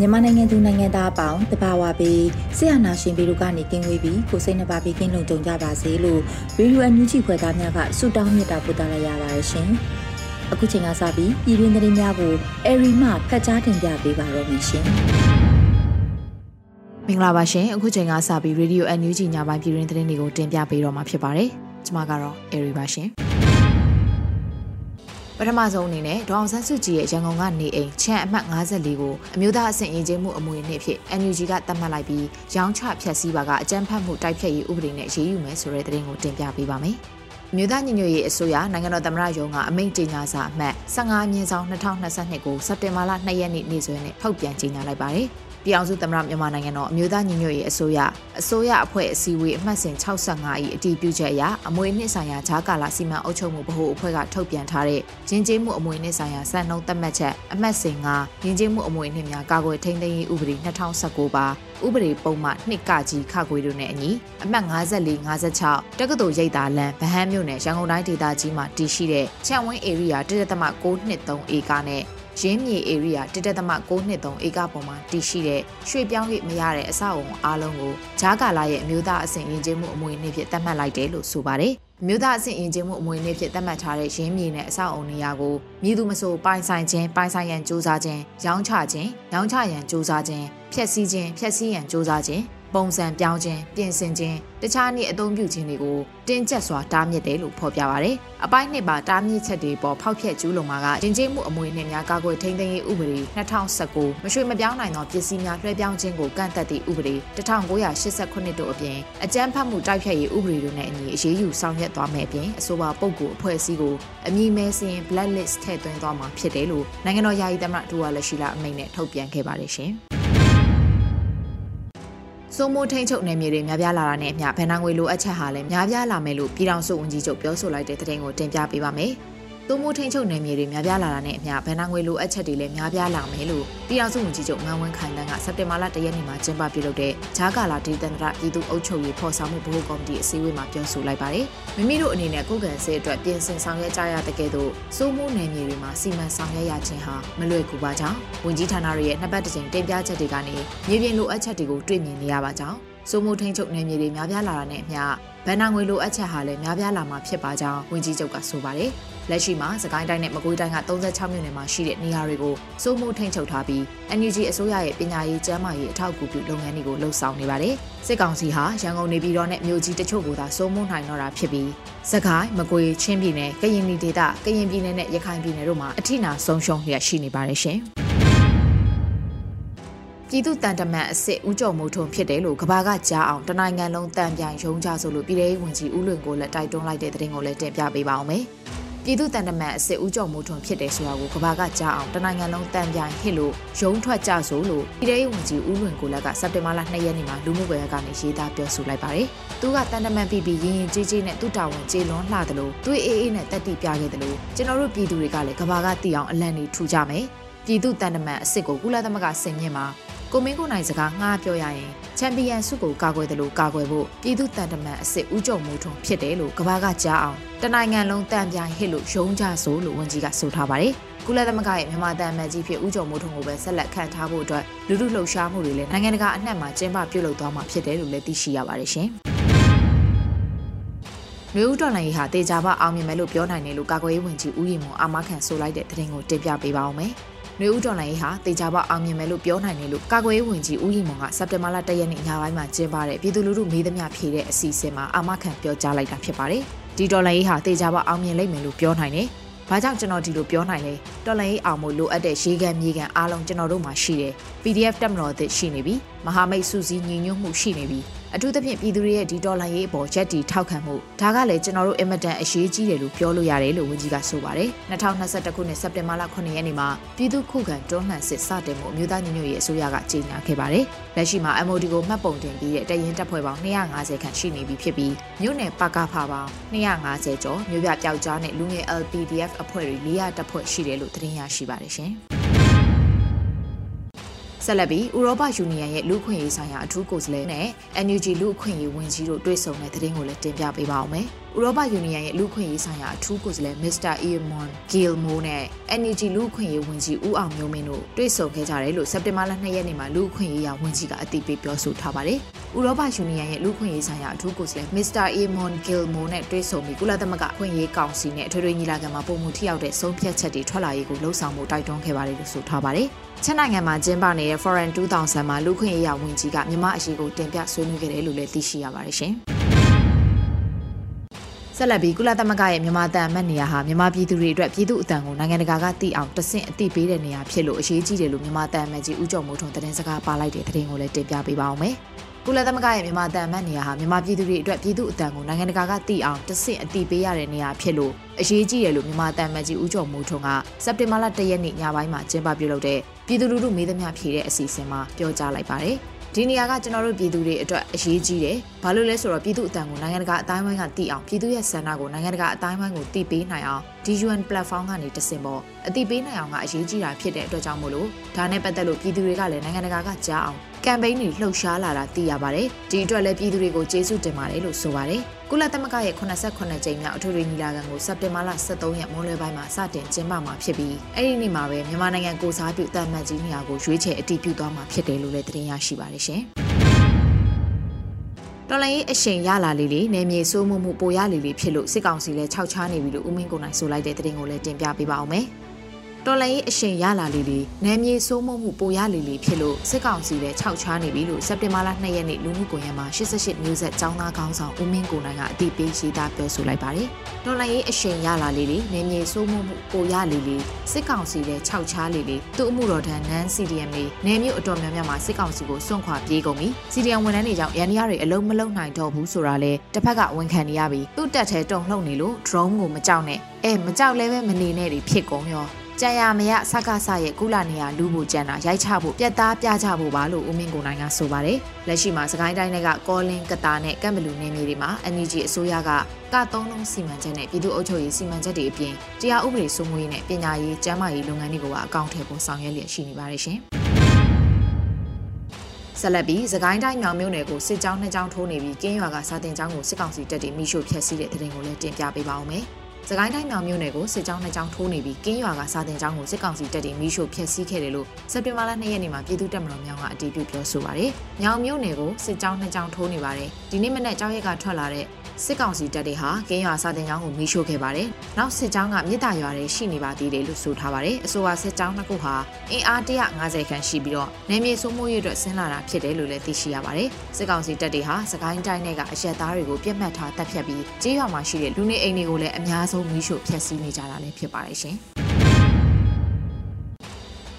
မြန်မာနိုင်ငံသူနိုင်ငံသားအပေါင်းတဘာဝပြီးဆရာနာရှင်ပြည်တို့ကနေကင်းဝေးပြီးကိုစိတ်နှပါပြီးကင်းလုံခြုံကြပါစေလို့ရေဒီယိုအန်ယူဂျီဖွယ်သားများကဆုတောင်းမေတ္တာပို့သလိုက်ရပါတယ်ရှင်။အခုချိန်ကစပြီးပြည်တွင်းသတင်းများကိုအရီမှဖတ်ကြားတင်ပြပေးပါရမရှင်။မင်္ဂလာပါရှင်။အခုချိန်ကစပြီးရေဒီယိုအန်ယူဂျီညပိုင်းပြည်တွင်းသတင်းတွေကိုတင်ပြပေးတော့မှာဖြစ်ပါတယ်။ကျွန်မကတော့အရီပါရှင်။ ပထမဆုံးအနေနဲ့ဒေါအောင်ဆန်းစုကြည်ရဲ့ရန်ကုန်ကနေအိမ်ချမ်းအမှတ်54ကိုအမျိုးသားအဆင့်ရင်ကျင်းမှုအမွေနှစ်ဖြစ် NUG ကသတ်မှတ်လိုက်ပြီးရောင်းချဖျက်ဆီးပါကအကြမ်းဖက်မှုတိုက်ဖျက်ရေးဥပဒေနဲ့ရေးယူမယ်ဆိုတဲ့သတင်းကိုတင်ပြပေးပါမယ်။မြို့သားညီညွတ်ရေးအစိုးရနိုင်ငံတော်သမ္မတရုံးကအမိန့်ကြေညာစာအမှတ်15မြင်းဆောင်2022ကိုစက်တင်ဘာလ2ရက်နေ့နေ့စွဲနဲ့ထုတ်ပြန်ကြေညာလိုက်ပါတယ်။ ပြည်အောင်စုသမ္မတမြန်မာနိုင်ငံတော်အမျိုးသားညီညွတ်ရေးအစိုးရအစိုးရအဖွဲ့အစည်းအဝေးအမှတ်စဉ်65၏အတည်ပြုချက်အရအမွေနှစ်ဆိုင်ရာဂျာကာလာစီမံအုပ်ချုပ်မှုဗဟိုအဖွဲ့ကထုတ်ပြန်ထားတဲ့ရင်းကျေးမှုအမွေနှစ်ဆိုင်ရာစံနှုန်းသတ်မှတ်ချက်အမှတ်စဉ်9ရင်းကျေးမှုအမွေနှစ်များကာကွယ်ထိန်းသိမ်းရေးဥပဒေ2019ပါဥပဒေပုံမှန်နှစ်ကကြီးခခွေတို့နဲ့အညီအမှတ်54 56တက္ကသိုလ်ရိပ်သာလန်ဗဟန်းမြို့နယ်ရန်ကုန်တိုင်းဒေသကြီးမှာတည်ရှိတဲ့ချန်ဝင်း area 1.623ဧကနဲ့ ရင်းမြေ area 1.623ဧကပေါ်မှာတည်ရှိတဲ့ရွှေပြောင်း၍မရတဲ့အဆောက်အုံအားလုံးကိုဂျာကာလာရဲ့အမျိုးသားအဆင့်ယဉ်ကျေးမှုအမွေအနှစ်ဖြစ်သတ်မှတ်လိုက်တယ်လို့ဆိုပါတယ်။မြို့သားအဆင့်ယဉ်ကျေးမှုအမွေအနှစ်ဖြစ်သတ်မှတ်ထားတဲ့ရင်းမြေနဲ့အဆောက်အုံနေရာကိုမြည်သူမဆိုပိုင်ဆိုင်ခြင်းပိုင်ဆိုင်ရန်စ조사ခြင်းရောင်းချခြင်းရောင်းချရန်စ조사ခြင်းဖျက်ဆီးခြင်းဖျက်ဆီးရန်စ조사ခြင်း ပုံစံပြောင်းခြင်းပြင်ဆင်ခြင်းတခြားနည်းအသုံးပြုခြင်းတွေကိုတင်းကျပ်စွာတားမြစ်တယ်လို့ဖော်ပြပါရတယ်။အပိုင်းနှစ်ပါတားမြစ်ချက်တွေပေါ်ဖောက်ဖျက်ကျူးလွန်မှာကတင်ကျေးမှုအမွေနှင့်များကာကွယ်ထိန်းသိမ်းရေးဥပဒေ2019မရွှေမပြောင်းနိုင်သောပစ္စည်းများလွှဲပြောင်းခြင်းကိုကန့်သက်သည့်ဥပဒေ1989တို့အပြင်အကြမ်းဖက်မှုတိုက်ဖျက်ရေးဥပဒေတို့နဲ့အညီအရေးယူဆောင်ရွက်သွားမယ်အပြင်အဆိုပါပုဂ္ဂိုလ်အဖွဲ့အစည်းကိုအမည်မဲစင် blacklist ထည့်သွင်းသွားမှာဖြစ်တယ်လို့နိုင်ငံတော်ယာယီသမ္မတဒူဝါလက်ရှိလာအမိန့်နဲ့ထုတ်ပြန်ခဲ့ပါတယ်ရှင်။ စိုးမိုးထိန်ချုပ်နယ်မြေတွေများပြားလာတာနဲ့အမျှဗန်နာငွေလိုအပ်ချက်ဟာလည်းများပြားလာမယ်လို့ပြည်ထောင်စုဝန်ကြီးချုပ်ပြောဆိုလိုက်တဲ့သတင်းကိုတင်ပြပေးပါမယ်။ စိုးမိုးထိန်ချုပ်နယ်မြေတွေများပြားလာတာနဲ့အမျှဗန်နာငွေလိုအပ်ချက်တွေလည်းများပြားလာမယ်လို့ပြည်ထောင်စုဝန်ကြီးချုပ်မန်ဝင်းခိုင်တန်းကစက်တင်ဘာလ၁ရက်နေ့မှာကျင်းပပြုလုပ်တဲ့ဂျာကာလာဒေသန္တရပြည်သူ့အုပ်ချုပ်ရေးဖော်ဆောင်မှုဗဟိုကော်မတီအစည်းအဝေးမှာပြောဆိုလိုက်ပါတယ်။မိမိတို့အနေနဲ့ကိုယ်ကန်စေအတွက်ပြင်ဆင်ဆောင်ရွက်ကြရတဲ့ကဲ့သို့စိုးမိုးနယ်မြေတွေမှာစီမံဆောင်ရွက်ရခြင်းဟာမလွယ်ကူပါကြောင်းဝန်ကြီးဌာနတွေရဲ့နှစ်ပတ်တစ်ကြိမ်တင်ပြချက်တွေကနေမြေပြင်လိုအပ်ချက်တွေကိုတွေ့မြင်နေရပါကြောင်းစိုးမိုးထိန်ချုပ်နယ်မြေတွေများပြားလာတာနဲ့အမျှဗန်နာငွေလိုအပ်ချက်ဟာလည်းများပြားလာမှာဖြစ်ပါကြောင်းဝန်ကြီးချုပ်ကဆိုပါတယ်။ လက်ရှိမှာစကိုင်းတိုင်းနဲ့မကွေးတိုင်းက36မြို့နယ်မှာရှိတဲ့နေရာတွေကိုစိုးမိုးထိန်ချုပ်ထားပြီး NUG အစိုးရရဲ့ပညာရေးကျန်းမာရေးအထောက်အကူပြုလုပ်ငန်းတွေကိုလှုပ်ဆောင်နေပါတယ်။စစ်ကောင်စီဟာရန်ကုန်နေပြည်တော်နဲ့မြို့ကြီးတချို့ကိုသာစိုးမိုးနိုင်တော့တာဖြစ်ပြီးစကိုင်းမကွေးချင်းပြည်နယ်ကရင်ပြည်ဒေသကရင်ပြည်နယ်နဲ့ရခိုင်ပြည်နယ်တို့မှာအထိနာဆုံးရှုံးရရှိနေပါတယ်ရှင်။ပြည်သူတန်တမန်အစ်စ်ဦးကျော်မိုးထွန်းဖြစ်တယ်လို့ကဘာကကြားအောင်တနိုင်ငံလုံးတန်ပြန်ရုံးကြဆိုလို့ပြည်ထောင်ဝင်ကြီးဦးလွင်ကိုလည်းတိုက်တွန်းလိုက်တဲ့သတင်းကိုလည်းတင်ပြပေးပါအောင်မယ်။ ပြည်သူတန်တမန်အစ်စ်ဦးကျော်မိုးထွန်းဖြစ်တယ်ဆိုတာကိုကဘာကကြားအောင်တနိုင်ငံလုံးတန်ပြန်ဟစ်လို့ရုံးထွက်ကြဆိုလို့ပြည်ထောင်ဝင်ကြီးဦးလွင်ကိုလည်းကစက်တင်ဘာလ2ရက်နေ့မှာလူမှုကွန်ရက်ကနေရေးသားပြောဆိုလိုက်ပါတယ်။သူကတန်တမန်ပြည်ပြည်ရင်ရင်ကြီးကြီးနဲ့သူ့တာဝန်ကျေလွန်လှတယ်လို့သူ့အေးအေးနဲ့တက်တိပြခဲ့တယ်လို့ကျွန်တော်တို့ပြည်သူတွေကလည်းကဘာကတီအောင်အလန့်နေထူကြမယ်။ပြည်သူတန်တမန်အစ်စ်ကိုကုလသမဂ္ဂစင်မြင့်မှာ ကိုမင်းကိုနိုင်စကားငှားပြောရရင်ချန်ပီယံဆုကိုကာကွယ်တယ်လို့ကာကွယ်ဖို့ပြည်သူတန်တမန်အစ်စ်ဦးကြုံမိုးထွန်းဖြစ်တယ်လို့ကဘာကကြားအောင်တနိုင်ငံလုံးတန်ပြိုင်ဟစ်လို့ရုံးကြဆိုလို့ဝန်ကြီးကဆိုထားပါတယ်ကုလသမဂ္ဂရဲ့မြန်မာတန်မန်ကြီးဖြစ်ဦးကြုံမိုးထွန်းကိုပဲဆက်လက်ခံထားဖို့အတွက်လူလူလှုပ်ရှားမှုတွေလည်းနိုင်ငံတကာအနှံ့မှာကျင်းပပြုလုပ်သွားမှာဖြစ်တယ်လို့လည်းသိရှိရပါတယ်ရှင်။။နှွေဦးတော်လိုင်းဟာတေချာပအောင်မြင်မယ်လို့ပြောနိုင်တယ်လို့ကာကွယ်ရေးဝန်ကြီးဦးရင်မွန်အာမခံဆိုလိုက်တဲ့သတင်းကိုတင်ပြပေးပါအောင်မယ်။ နှွေဦးတော်လိုင်းဟာတေချာပအောင်မြင်မယ်လို့ပြောနိုင်တယ်လို့ကာကွယ်ရေးဝန်ကြီးဦးရင်မွန်ကစက်တင်ဘာလ၁ရက်နေ့ညပိုင်းမှာကျင်းပတဲ့ပြည်သူလူထုမေးသမျှဖြေတဲ့အစီအစဉ်မှာအာမခံပြောကြားလိုက်တာဖြစ်ပါတယ်။ဒီတော်လိုင်းဟာတေချာပအောင်မြင်လိမ့်မယ်လို့ပြောနိုင်တယ်။ဘာကြောင့်ကျွန်တော်ဒီလိုပြောနိုင်လဲတော်လိုင်းအောင်မို့လိုအပ်တဲ့ရေကန်မြေကန်အားလုံးကျွန်တော်တို့မှာရှိတယ် PDF တက်မတော်သစ်ရှိနေပြီမဟာမိတ်စုစည်းညီညွတ်မှုရှိနေပြီ အထူးသဖြင့်ပြည်သူတွေရဲ့ဒီဒေါ်လာရေးအပေါ်ရက်တီထောက်ခံမှုဒါကလည်းကျွန်တော်တို့အင်မတန်အရေးကြီးတယ်လို့ပြောလို့ရတယ်လို့ဝန်ကြီးကဆိုပါတယ်2021ခုနှစ်စက်တင်ဘာလ9ရက်နေ့မှာပြည်သူခုခံတွန်းလှန်စစ်စတင်မှုအမျိုးသားညီညွတ်ရေးအစိုးရကကြေညာခဲ့ပါတယ်လက်ရှိမှာ MOD ကိုမှတ်ပုံတင်ပြီးတဲ့တရင်တပ်ဖွဲ့ပေါင်း250ခန့်ရှိနေပြီဖြစ်ပြီးမြို့နယ်ပကဖပေါင်း250ကျော်မြို့ပြပျောက်ကြားနဲ့လူငယ် LPDF အဖွဲ့တွေ400တပ်ဖွဲ့ရှိတယ်လို့သတင်းရရှိပါတယ်ရှင် ဆက်လက်ပြီးဥရောပယူနီယံရဲ့လူ့အခွင့်အရေးဆိုင်ရာအထူးကိုယ်စားလှယ်နဲ့ NUG လူ့အခွင့်အရေးဝန်ကြီးတို့တွေ့ဆုံတဲ့သတင်းကိုလည်းတင်ပြပေးပါောင်းမယ်။ဥရောပယူနီယံရဲ့လူ့အခွင့်အရေးဆိုင်ရာအထူးကိုယ်စားလှယ် Mr. Eamon Gilmore နဲ့ NUG လူ့အခွင့်အရေးဝန်ကြီးဦးအောင်မျိုးမင်းတို့တွေ့ဆုံခဲ့ကြတယ်လို့စက်တင်ဘာလ2ရက်နေ့မှာလူ့အခွင့်အရေးရာဝန်ကြီးကအသိပေးပြောဆိုထားပါတယ်။ဥရောပယူနီယံရဲ့လူ့အခွင့်အရေးဆိုင်ရာအထူးကိုယ်စားလှယ် Mr. Eamon Gilmore နဲ့တွေ့ဆုံပြီးကုလသမဂ္ဂအခွင့်အရေးကောင်စီနဲ့အထွေထွေညီလာခံမှာပုံမှုထိရောက်တဲ့ဆုံးဖြတ်ချက်တွေထွက်လာရေးကိုလှုံ့ဆော်မှုတိုက်တွန်းခဲ့ပါတယ်လို့ဆိုထားပါတယ်။ချက်နိုင်ငံမှာကျင်းပနေတဲ့ Foreign 2000မှာလူခွင့်ရေးရာဝန်ကြီးကမြန်မာအရေးကိုတင်ပြဆွေးနွေးခဲ့တယ်လို့လည်းသိရှိရပါတယ်ရှင်။ ဆက်လက်ပြီးကုလသမဂ္ဂရဲ့မြန်မာတန်အမတ်နေရာဟာမြန်မာပြည်သူတွေအတွက်ပြည်သူအတန်ကိုနိုင်ငံတကာကသိအောင်တဆင့်အသိပေးတဲ့နေရာဖြစ်လို့အရေးကြီးတယ်လို့မြန်မာတန်အမတ်ကြီးဦးကျော်မိုးထွန်းသတင်းစကားပါလိုက်တဲ့သတင်းကိုလည်းတင်ပြပေးပါအောင်မယ်။ကုလသမဂ္ဂရဲ့မြန်မာတန်အမတ်နေရာဟာမြန်မာပြည်သူတွေအတွက်ပြည်သူအတန်ကိုနိုင်ငံတကာကသိအောင်တဆင့်အသိပေးရတဲ့နေရာဖြစ်လို့အရေးကြီးတယ်လို့မြန်မာတန်အမတ်ကြီးဦးကျော်မိုးထွန်းကစက်တင်ဘာလ၁ရက်နေ့ညပိုင်းမှာကျင်းပပြုလုပ်တဲ့ပြည်သူလူထုမေးသမျှဖြေတဲ့အစီအစဉ်မှာပြောကြားလိုက်ပါတယ်။ ဒီနေရာကကျွန်တော်တို့ပြည်သူတွေအတွက်အရေးကြီးတယ်။ဘာလို့လဲဆိုတော့ပြည်သူအတန်ကိုနိုင်ငံတကာအတိုင်းဝိုင်းကသိအောင်ပြည်သူရဲ့ဆန္ဒကိုနိုင်ငံတကာအတိုင်းဝိုင်းကိုသိပေးနိုင်အောင် DUN platform ကနေတဆင့်ပေါ်အသိပေးနိုင်အောင်ကအရေးကြီးတာဖြစ်တဲ့အတွက်ကြောင့်မို့လို့ဒါနဲ့ပတ်သက်လို့ပြည်သူတွေကလည်းနိုင်ငံတကာကကြားအောင်ကမ်ပိန်းတွေလှုပ်ရှားလာတာသိရပါတယ်။ဒီအတွက်လည်းပြည်သူတွေကိုကျေးဇူးတင်ပါတယ်လို့ဆိုပါတယ်။ကုလသမဂ္ဂရဲ့89ကြိမ်မြောက်အထွေထွေညီလာခံကိုစက်တင်ဘာလ23ရက်မွန်းလွဲပိုင်းမှာစတင်ကျင်းပမှာဖြစ်ပြီးအဲ့ဒီနေ့မှာပဲမြန်မာနိုင်ငံကိုစားပြုတန်မှတ်ကြီးနေရာကိုရွေးချယ်အတည်ပြုသွားမှာဖြစ်တယ်လို့လည်းသတင်းရရှိပါတယ်ရှင်။ တော်လိုင်းအရှိန်ရလာလေးလေးနေမြေစိုးမှုမှုပိုရလေးလေးဖြစ်လို့စစ်ကောင်စီလည်းခြောက်ချားနေပြီလို့ဦးမင်းကိုနိုင်ဆိုလိုက်တဲ့သတင်းကိုလည်းတင်ပြပေးပါအောင်မယ်။ တော်လိုင်းအရှိန်ရလာလေးလေးနယ်မြေစိုးမိုးမှုပိုရလေးလေးဖြစ်လို့စစ်ကောင်စီလည်းခြောက်ချားနေပြီလို့စက်တင်ဘာလ2ရက်နေ့လူမှုကွန်ရက်မှာ88မျိုးဆက်ចောင်းသားကောင်းဆောင်ဦးမင်းကိုနိုင်ကအသိပေးရေးသားပြောဆိုလိုက်ပါတယ်။တော်လိုင်းအရှိန်ရလာလေးလေးနယ်မြေစိုးမိုးမှုပိုရလေးလေးစစ်ကောင်စီလည်းခြောက်ချားလေးလေးသူ့အမှုတော်ထမ်းနန်း CDM တွေနယ်မြို့အတော်များများမှာစစ်ကောင်စီကိုစွန့်ခွာပြေးကုန်ပြီ CDM ဝန်ထမ်းတွေကြောင့်ရန်ရတွေအလုံးမလုံးနိုင်တော့ဘူးဆိုတာလဲတစ်ဖက်ကဝန်ခံနေရပြီသူ့တက်ထဲတုံလှုပ်နေလို့ drone ကိုမကြောက်နဲ့အဲမကြောက်လဲပဲမနေနဲ့တွေဖြစ်ကုန်ရော ကြံရမရစကားဆရဲ့ကုလနေရလူဖို့ကြံတာရိုက်ချဖို့ပြက်သားပြချဖို့ပါလို့ဦးမင်းကိုနိုင်ကဆိုပါတယ်လက်ရှိမှာစကိုင်းတိုင်းကကောလင်းကတာနဲ့ကမ်ဘလူနယ်မြေတွေမှာ NUG အစိုးရကကသုံးလုံးစီမံချက်နဲ့ပြည်သူ့အုပ်ချုပ်ရေးစီမံချက်တွေအပြင်တရားဥပဒေစိုးမိုးရေးနဲ့ပညာရေးကျန်းမာရေးလုပ်ငန်းတွေကိုပါအကောင့်ထဲပေါ်ဆောင်ရွက်လျက်ရှိနေပါတယ်ရှင်ဆက်လက်ပြီးသခိုင်းတိုင်းမြောင်မြို့နယ်ကိုစစ်ကြောင်းနှစ်ကြောင်းထိုးနေပြီးကင်းရွာကစာတင်ကျောင်းကိုစစ်ကောင်စီတပ်တွေမိရှို့ဖျက်ဆီးတဲ့တဲ့တင်ကိုလည်းတင်ပြပေးပါအောင်မယ်။ စကိုင်းတိုင်းမြောင်မြို့နယ်ကိုစစ်ကြောင်းနှစ်ကြောင်းထိုးနေပြီးကင်းရွာကစာတင်ကျောင်းကိုစစ်ကောင်စီတပ်တွေမိရှို့ဖျက်ဆီးခဲ့တယ်လို့စက်တင်ဘာလ2ရက်နေ့မှာပြည်သူ့တပ်မတော်မြောင်ကအတည်ပြုပြောဆိုပါတယ်။မြောင်မြို့နယ်ကိုစစ်ကြောင်းနှစ်ကြောင်းထိုးနေပါတယ်။ဒီနေ့မနေ့ကြောင်းရက်ကထွက်လာတဲ့စစ်ကောင်စီတပ်တွေဟာကင်းရွာစာတင်ကျောင်းကိုမိရှို့ခဲ့ပါတယ်။နောက်စစ်ကြောင်းကမြစ်တာရွာတွေရှိနေပါသေးတယ်လို့ဆိုထားပါတယ်။အဆိုပါစစ်ကြောင်းနှစ်ခုဟာအင်အား150ခန့်ရှိပြီးတော့နယ်မြေစိုးမိုးရေးအတွက်ဆင်းလာတာဖြစ်တယ်လို့လည်းသိရှိရပါတယ်။စစ်ကောင်စီတပ်တွေဟာစကိုင်းတိုင်းနယ်ကအရက်သားတွေကိုပြစ်မှတ်ထားတပ်ဖြတ်ပြီးကြေးရွာမှာရှိတဲ့လူနေအိမ်တွေကိုလည်းအများဆုံးမိရှို့ဖျက်ဆီးနေကြတာလည်းဖြစ်ပါတယ်ရှင်။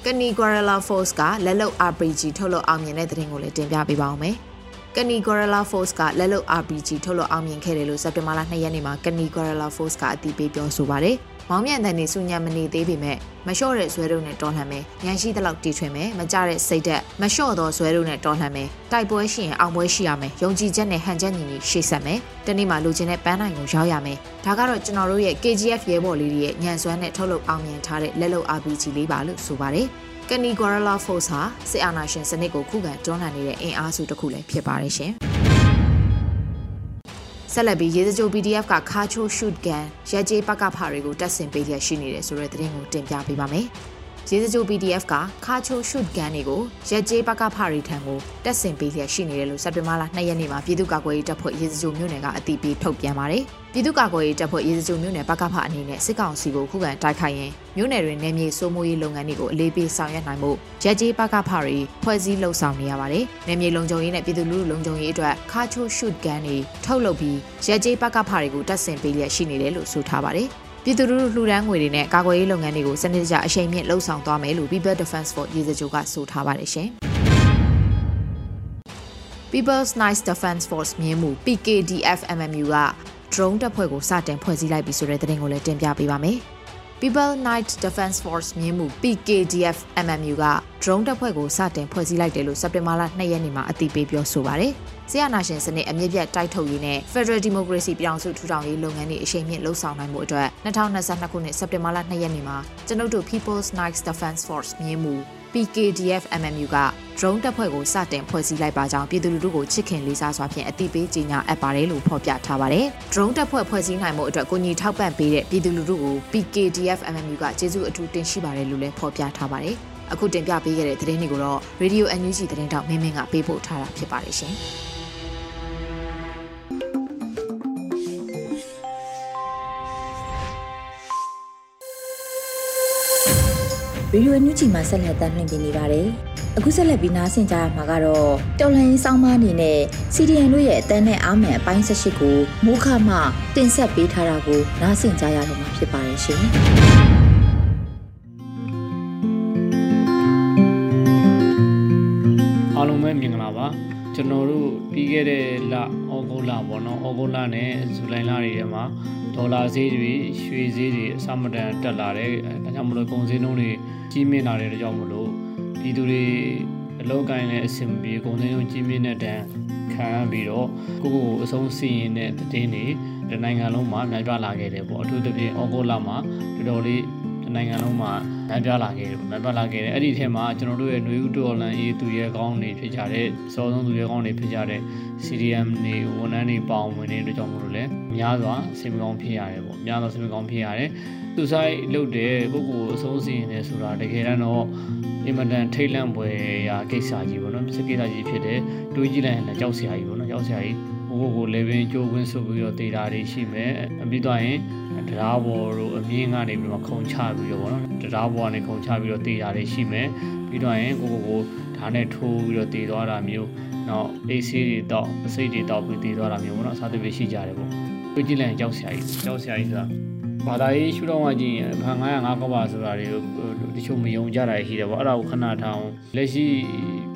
ကနီ Guerrilla Force ကလက်လုံ RPG ထုတ်လုပ်အောင်မြင်တဲ့သတင်းကိုလည်းတင်ပြပေးပါောင်းမယ်။ကနီ Gorilla Force ကလက်လုံ RPG ထုတ်လုပ်အောင်မြင်ခဲ့တယ်လို့စက်တင်ဘာလ2ရက်နေ့မှာကနီ Gorilla Force ကအတည်ပြုပြောဆိုပါတယ်။ မောင်မြန်တန်နေစုညံမနေသေးပေမဲ့မလျှော့တဲ့ဇွဲတို့နဲ့တော်လှန်မယ်။ညံရှိတဲ့လောက်တီထွင်မယ်။မကြတဲ့စိတ်သက်မလျှော့သောဇွဲတို့နဲ့တော်လှန်မယ်။တိုက်ပွဲရှိရင်အောင်ပွဲရှိရမယ်။ယုံကြည်ချက်နဲ့ဟန်ချက်ညီညီရှေ့ဆက်မယ်။တနေ့မှလူချင်းတဲ့ပန်းနိုင်ကိုရောက်ရမယ်။ဒါကတော့ကျွန်တော်တို့ရဲ့ KGF ရဲဘော်လေးတွေရဲ့ညံစွမ်းနဲ့ထုတ်လုပ်အောင်မြင်ထားတဲ့လက်လုံ RPG လေးပါလို့ဆိုပါတယ်။ကနီဂွာရလာဖေ့စ်ဟာစစ်အာဏာရှင်စနစ်ကိုခုခံတွန်းလှန်နေတဲ့အင်အားစုတစ်ခုလည်းဖြစ်ပါတယ်ရှင်။ ဆက်လက်ပြီးရေစကြို PDF ကခါချိုရှုတ်ကန်ရဲကြေးပကဖာတွေကိုတက်ဆင်ပေးရရှိနေတယ်ဆိုတဲ့သတင်းကိုတင်ပြပေးပါမယ်။ ရေစကြို PDF ကခါချိုရှုတ်ကန်တွေကိုရက်ကျေးပကဖရီထံကိုတက်ဆင်ပေးလျက်ရှိနေတယ်လို့စက်တင်ဘာလ2ရက်နေ့မှာပြည်သူ့ကာကွယ်ရေးတပ်ဖွဲ့ရေစကြိုမြို့နယ်ကအသိပေးထုတ်ပြန်ပါတယ်။ပြည်သူ့ကာကွယ်ရေးတပ်ဖွဲ့ရေစကြိုမြို့နယ်ပကဖအနေနဲ့စစ်ကောင်စီကိုခုခံတိုက်ခိုက်ရင်မြို့နယ်တွင်နေမြေစိုးမိုးရေးလုပ်ငန်းတွေကိုအလေးပေးဆောင်ရွက်နိုင်မှုရက်ကျေးပကဖရီဖွဲ့စည်းလှုပ်ဆောင်နေရပါတယ်။နေမြေလုံခြုံရေးနဲ့ပြည်သူလူထုလုံခြုံရေးအတွက်ခါချိုရှုတ်ကန်တွေထုတ်လုပ်ပြီးရက်ကျေးပကဖတွေကိုတက်ဆင်ပေးလျက်ရှိနေတယ်လို့ဆိုထားပါတယ်။ ပြည်သူလူထုလှူဒန်းငွေတွေနဲ့ကာကွယ်ရေးလုပ်ငန်းတွေကိုစနစ်တကျအရှိန်မြင့်လှုပ်ဆောင်သွားမယ်လို့ People Defense Force ရေစကြိုကဆိုထားပါတယ်ရှင်။ People's Nice Defense Force မြင်းမှု PKDF MMU က drone တပ်ဖွဲ့ကိုစတင်ဖွဲ့စည်းလိုက်ပြီဆိုတဲ့သတင်းကိုလည်းတင်ပြပေးပါမယ်။ People Night Defense Force မြင်းမှု PKDF MMU က drone တပ်ဖွဲ့ကိုစတင်ဖွဲ့စည်းလိုက်တယ်လို့စက်တင်ဘာလ2ရက်နေ့မှာအသိပေးပြောဆိုပါတယ်။ဆီယနာရှင်စနစ်အမြင့်ပြတ်တိုက်ထုတ်ရေးနဲ့ Federal Democracy ပြောင်စုထူထောင်ရေးလုပ်ငန်းတွေအရှိန်မြင့်လှုပ်ဆောင်နိုင်မှုအတွက်2022ခုနှစ်စက်တင်ဘာလ2ရက်နေ့မှာကျွန်ုပ်တို့ People's Night Defense Force မြင်းမှု PKDF MMU က drone တပ်ဖွဲ့ကိုစတင်ဖွဲ့စည်းလိုက်ပါကြောင်းပြည်သူလူထုကိုချစ်ခင်လေးစားစွာဖြင့်အသိပေးကြေညာအပ်ပါတယ်လို့ဖော်ပြထားပါတယ်။ drone တပ်ဖွဲ့ဖွဲ့စည်းနိုင်မှုအတွက်ကိုညီထောက်ပံ့ပေးတဲ့ပြည်သူလူထုကို PKDF MMU ကကျေးဇူးအထူးတင်ရှိပါတယ်လို့လည်းဖော်ပြထားပါတယ်။အခုတင်ပြပေးခဲ့တဲ့သတင်းတွေကိုတော့ Radio NUG သတင်းတောက်မင်းမင်းကပေးပို့ထားတာဖြစ်ပါတယ်ရှင်။ဗီဒီယိုအန်ယူဂျီမှာဆက်လက်တင်ပြနေပါတယ်။ အခုဆက်လက်ပြီးနားဆင်ကြရမှာကတော့တော်လှန်ရေးစောင်းမအနေနဲ့ CDN တို့ရဲ့အတန်းနဲ့အာမန်အပိုင်း၁၈ကိုမိုးခမှတင်ဆက်ပေးထားတာကိုနားဆင်ကြရတော့မှာဖြစ်ပါတယ်ရှင်။အားလုံးပဲမင်္ဂလာပါကျွန်တော်တို့ပြီးခဲ့တဲ့လဩဂုတ်လပေါ့နော်ဩဂုတ်လနဲ့ဇူလိုင်လတွေထဲမှာဒေါ်လာဈေးတွေရွှေဈေးတွေအစမတန်တက်လာတယ်ဒါကြောင့်မလို့ကုန်စည်နှုန်းတွေကြီးမြင့်လာတဲ့ကြောင့်မလို့ ပြည်သူတွေအလောက်ကိုင်းနဲ့အဆင်ပြေကုန်စည်နှုန်းကြီးမြင့်တဲ့တန်းခံပြီးတော့ကိုကိုအဆုံးစီရင်တဲ့တည်င်းတွေဒီနိုင်ငံလုံးမှာနိုင်ပြလာခဲ့တယ်ပေါ့အထူးသဖြင့်ဩဂုတ်လမှာတော်တော်လေး နိုင်ငံလုံးမှာနန်းပြလာခဲ့တယ်နန်းပြလာခဲ့တယ်အဲ့ဒီထဲမှာကျွန်တော်တို့ရဲ့ຫນွေဥတော်လန်အေးသူရဲကောင်းတွေဖြစ်ကြတဲ့စောဆုံးသူရဲကောင်းတွေဖြစ်ကြတဲ့ CDM တွေဝန်ထမ်းတွေပေါအောင်ဝင်နေတဲ့အတွက်ကြောင့်မို့လို့လည်းများစွာစင်မကောင်းဖြစ်ရတယ်ပေါ့များစွာစင်မကောင်းဖြစ်ရတယ်သူဆိုင်လုပ်တဲ့ပုဂ္ဂိုလ်အဆုံးစီရင်နေဆိုတာတကယ်တော့အင်မတန်ထိတ်လန့်ပွဲရာကိစ္စကြီးပေါ့နော်စကိစ္စကြီးဖြစ်တယ်တွေးကြည့်လိုက်ရင်လည်းကြောက်စရာကြီးပေါ့နော်ကြောက်စရာကြီးဘိုးကိုလေပင်ကြိုးဝင်းဆုပ်ပြီးတော့တေးတာတွေရှိမယ်ပြီးတော့ရင် တရားပေါ်တို့အမြင့်ကနေပြီးတော့ခုံချပြီးတော့ဗောနော်တရားပေါ်ကနေခုံချပြီးတော့တေးတာတွေရှိမယ်ပြီးတော့ရင်ကိုကိုကိုဓာတ်နဲ့ထိုးပြီးတော့တေးသွားတာမျိုးနောက်အေးဆေးတွေတောက်အစိတ်တွေတောက်ပြီးတေးသွားတာမျိုးဗောနော်စားသဖြင့်ရှိကြတယ်ဗောတွေ့ကြည့်လိုက်ရင်ကြောက်စရာကြီးကြောက်စရာကြီးဆိုတာဘာသာရေးရှုတော့မှကြည့်ရင်ခါ905ကောက်ပါဆိုတာတွေတချို့မယုံကြတာရှိတယ်ဗောအဲ့ဒါကိုခဏထောင်လက်ရှိ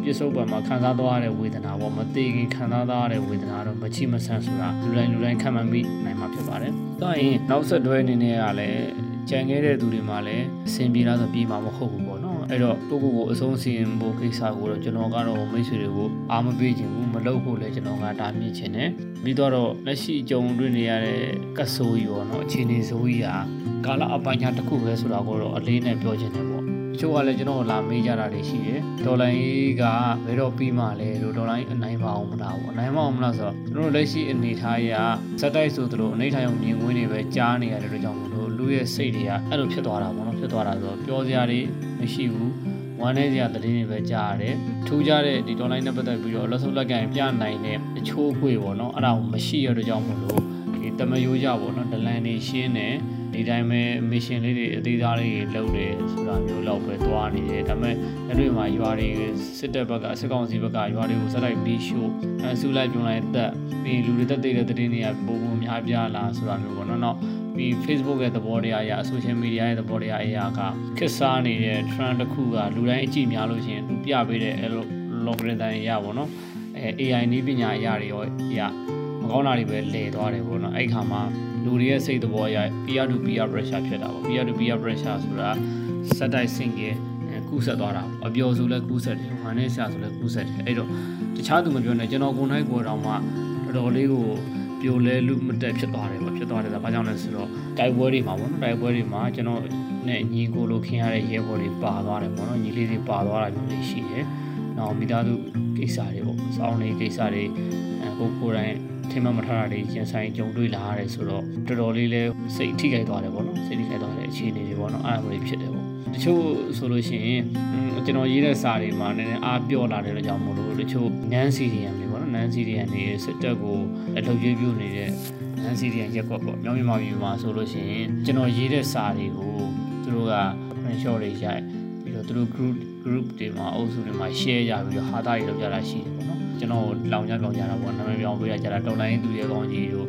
ပြစ္ဆုတ်ပံမှာခံစားသွားရတဲ့ဝေဒနာပေါ့မသေးခင်ခံစားသွားရတဲ့ဝေဒနာတော့မချိမဆန်းဆိုတာလူတိုင်းလူတိုင်းခံမှန်းပြီးနိုင်မှာဖြစ်ပါတယ်။ဒါရင်နောက်ဆက်တွဲအနေနဲ့ကလည်းကြံခဲ့တဲ့သူတွေမှာလည်းအဆင်ပြေလားဆိုပြေးမှာမဟုတ်ဘူးပေါ့နော်အဲ့တော့ကိုကိုကိုအဆုံးစီရင်ဖို့ကိစ္စကိုတော့ကျွန်တော်ကတော့မိတ်ဆွေတွေကိုအားမပေးချင်ဘူးမလုပ်ဖို့လည်းကျွန်တော်ကတားမြစ်ချင်တယ်ပြီးတော့လက်ရှိကြုံတွေ့နေရတဲ့ကတ်ဆိုးကြီးပေါ့နော်အခြေအနေဆိုးကြီးဟာကာလအပိုင်းခြားတစ်ခုပဲဆိုတာကိုတော့အလေးနဲ့ပြောချင်တယ်ပေါ့ ချို့ကလည်းကျွန်တော်လာမေးကြတာတွေရှိတယ်ဒေါ်လာကြီးကဘယ်တော့ပြီးမှလဲလို့ဒေါ်လာကြီးအနိုင်မအောင်မလားပေါ့အနိုင်မအောင်မလားဆိုတော့ကျွန်တော်လက်ရှိအနေထားအရစက်တိုက်ဆိုသလိုအနေထားရုံမြင်ကွင်းတွေပဲကြားနေရတဲ့အတွက်ကြောင့်မို့လို့လူရဲ့စိတ်တွေကအဲ့လိုဖြစ်သွားတာပေါ့နော်ဖြစ်သွားတာဆိုတော့ပြောစရာတွေမရှိဘူးဝမ်းနေစရာသတင်းတွေပဲကြားရတယ်ထူးခြားတဲ့ဒီဒေါ်လာနဲ့ပတ်သက်ပြီးတော့လက်စုပ်လက်ကင်ပြနိုင်တဲ့အချိုးခွေပေါ့နော်အဲ့ဒါကိုမရှိရတဲ့ကြောင့်မို့လို့ဒီတမယိုးကြပေါ့နော်ဒလန်နေရှင်းတယ် ဒီတိုင်းပဲမစ်ရှင်လေးတွေအသေးသားလေးတွေလုပ်တယ်ဆိုတာမျိုးလောက်ပဲသွားနေတယ်ဒါပေမဲ့လက်တွေ့မှာရွာတွေစစ်တပ်ဘက်ကစစ်ကောင်စီဘက်ကရွာတွေကိုစက်လိုက်ပြီးရှို့အဆူလိုက်ပြုံလိုက်တက်ပြီးလူတွေတက်တဲ့တဲ့တင်းတွေကပုံပုံများပြားလာဆိုတာမျိုးပေါ့နော်နော်ပြီး Facebook ရဲ့သဘောတရားအရာ social media ရဲ့သဘောတရားအရာကခစ်စားနေတဲ့ trend တစ်ခုကလူတိုင်းအကြည့်များလို့ရှိရင်သူပြပေးတဲ့ algorithm အရာပေါ့နော်အဲ AI နည်းပညာအရာတွေရောအရာ မကောင်းတာတွေပဲလဲသွားတယ်ပေါ့နော်အဲ့ခါမှာလူတွေရဲ့စိတ်သဘောအရ peer to peer pressure ဖြစ်တာပေါ့ peer to peer pressure ဆိုတာစက်တိုက် sync ရဲ့ကူးဆက်သွားတာအပျော်ဆိုလဲကူးဆက်တယ်ဝမ်းနဲ့ဆရာဆိုလဲကူးဆက်တယ်အဲ့တော့တခြားသူမပြောနဲ့ကျွန်တော်ကိုယ်နိုင်ကိုယ်တော်မှတော်တော်လေးကိုပြိုလဲလူမတက်ဖြစ်သွားတယ်ပေါ့ဖြစ်သွားတယ်ဆိုတာဘာကြောင့်လဲဆိုတော့တိုက်ပွဲတွေမှာပေါ့နော်တိုက်ပွဲတွေမှာကျွန်တော်နဲ့ညီကိုလိုခင်ရတဲ့ရဲဘော်တွေပါသွားတယ်ပေါ့နော်ညီလေးတွေပါသွားတာမျိုးတွေရှိတယ်။နောက်မိသားစုကိစ္စတွေပေါ့စောင်းနေကိစ္စတွေကိုကိုယ်တိုင် ထင်မှမထားတာတွေရင်ဆိုင်ကြုံတွေ့လာရတယ်ဆိုတော့တော်တော်လေးလဲစိတ်ထိခိုက်သွားတယ်ပေါ့နော်စိတ်ထိခိုက်သွားတဲ့အခြေအနေတွေပေါ့နော်အဲ့ဒါမျိုးတွေဖြစ်တယ်ပေါ့တချို့ဆိုလို့ရှိရင်ကျွန်တော်ရေးတဲ့စာတွေမှာနည်းနည်းအားပြော့လာတဲ့ကြောင့်မို့လို့တချို့ non CDM တွေပေါ့နော် non CDM တွေစစ်တပ်ကိုအလုပ်ရွေးပြုနေတဲ့ non CDM ရက်ကွက်ပေါ့မြောင်းမြန်မာပြည်မှာဆိုလို့ရှိရင်ကျွန်တော်ရေးတဲ့စာတွေကိုသူတို့က screenshot တွေရိုက်ပြီးတော့သူတို့ group group တွေမှာအုပ်စုတွေမှာ share ကြပြီးတော့ဟာတာတွေလုပ်ကြတာရှိတယ်ပေါ့နော် ကျွန်တော်လောင်ကြပြောင်းကြတာပေါ့နာမည်ပြောင်းပေးရကြတာတော်လိုင်းသူရဲ့ကောင်းကြီးတို့